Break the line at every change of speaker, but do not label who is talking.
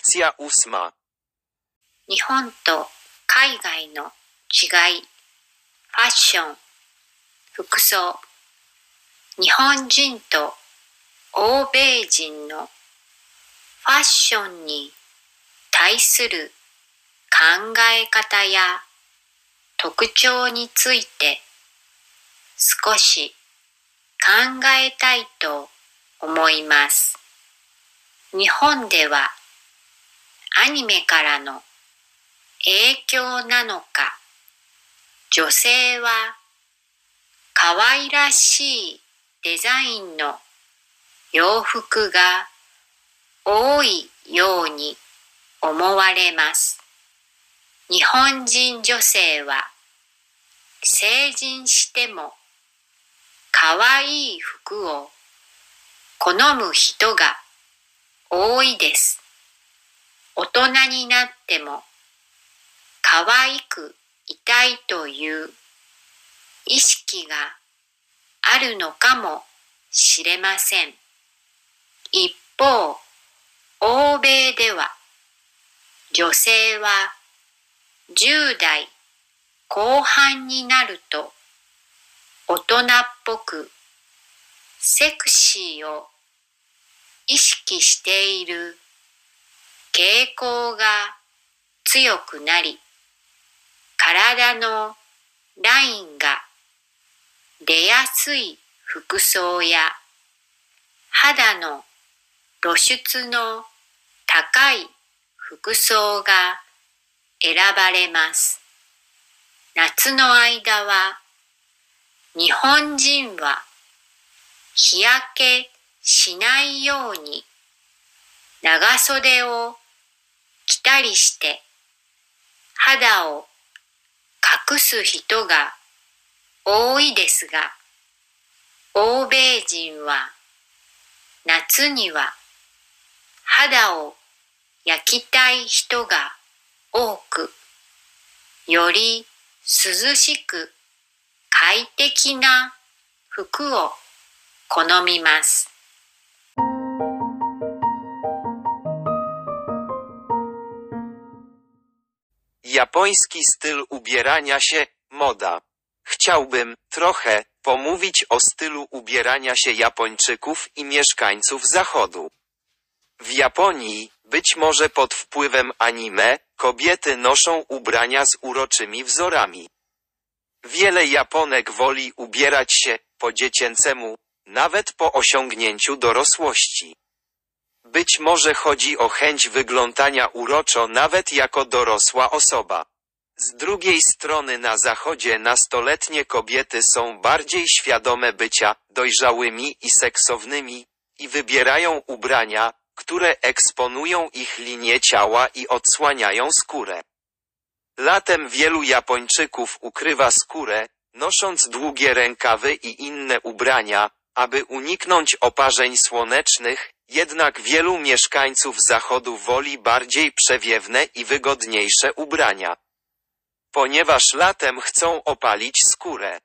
Lekcja ósma.
日本と海外の違い、ファッション、服装。日本人と欧米人のファッションに対する考え方や特徴について少し考えたいと思います。日本ではアニメからの影響なのか、女性は可愛らしいデザインの洋服が多いように思われます。日本人女性は成人しても可愛い服を好む人が多いです。大人になっても可愛くいたいという意識があるのかもしれません。一方、欧米では女性は10代後半になると大人っぽくセクシーを意識している傾向が強くなり体のラインが出やすい服装や肌の露出の高い服装が選ばれます。夏の間は日本人は日焼けしないように長袖を着たりして肌を隠す人が多いですが欧米人は夏には肌を焼きたい人が多くより涼しく快適な服を好みます。
Japoński styl ubierania się, moda. Chciałbym trochę pomówić o stylu ubierania się Japończyków i mieszkańców Zachodu. W Japonii, być może pod wpływem anime, kobiety noszą ubrania z uroczymi wzorami. Wiele Japonek woli ubierać się po dziecięcemu, nawet po osiągnięciu dorosłości. Być może chodzi o chęć wyglądania uroczo nawet jako dorosła osoba. Z drugiej strony na zachodzie nastoletnie kobiety są bardziej świadome bycia dojrzałymi i seksownymi i wybierają ubrania, które eksponują ich linię ciała i odsłaniają skórę. Latem wielu Japończyków ukrywa skórę, nosząc długie rękawy i inne ubrania, aby uniknąć oparzeń słonecznych, jednak wielu mieszkańców zachodu woli bardziej przewiewne i wygodniejsze ubrania. Ponieważ latem chcą opalić skórę.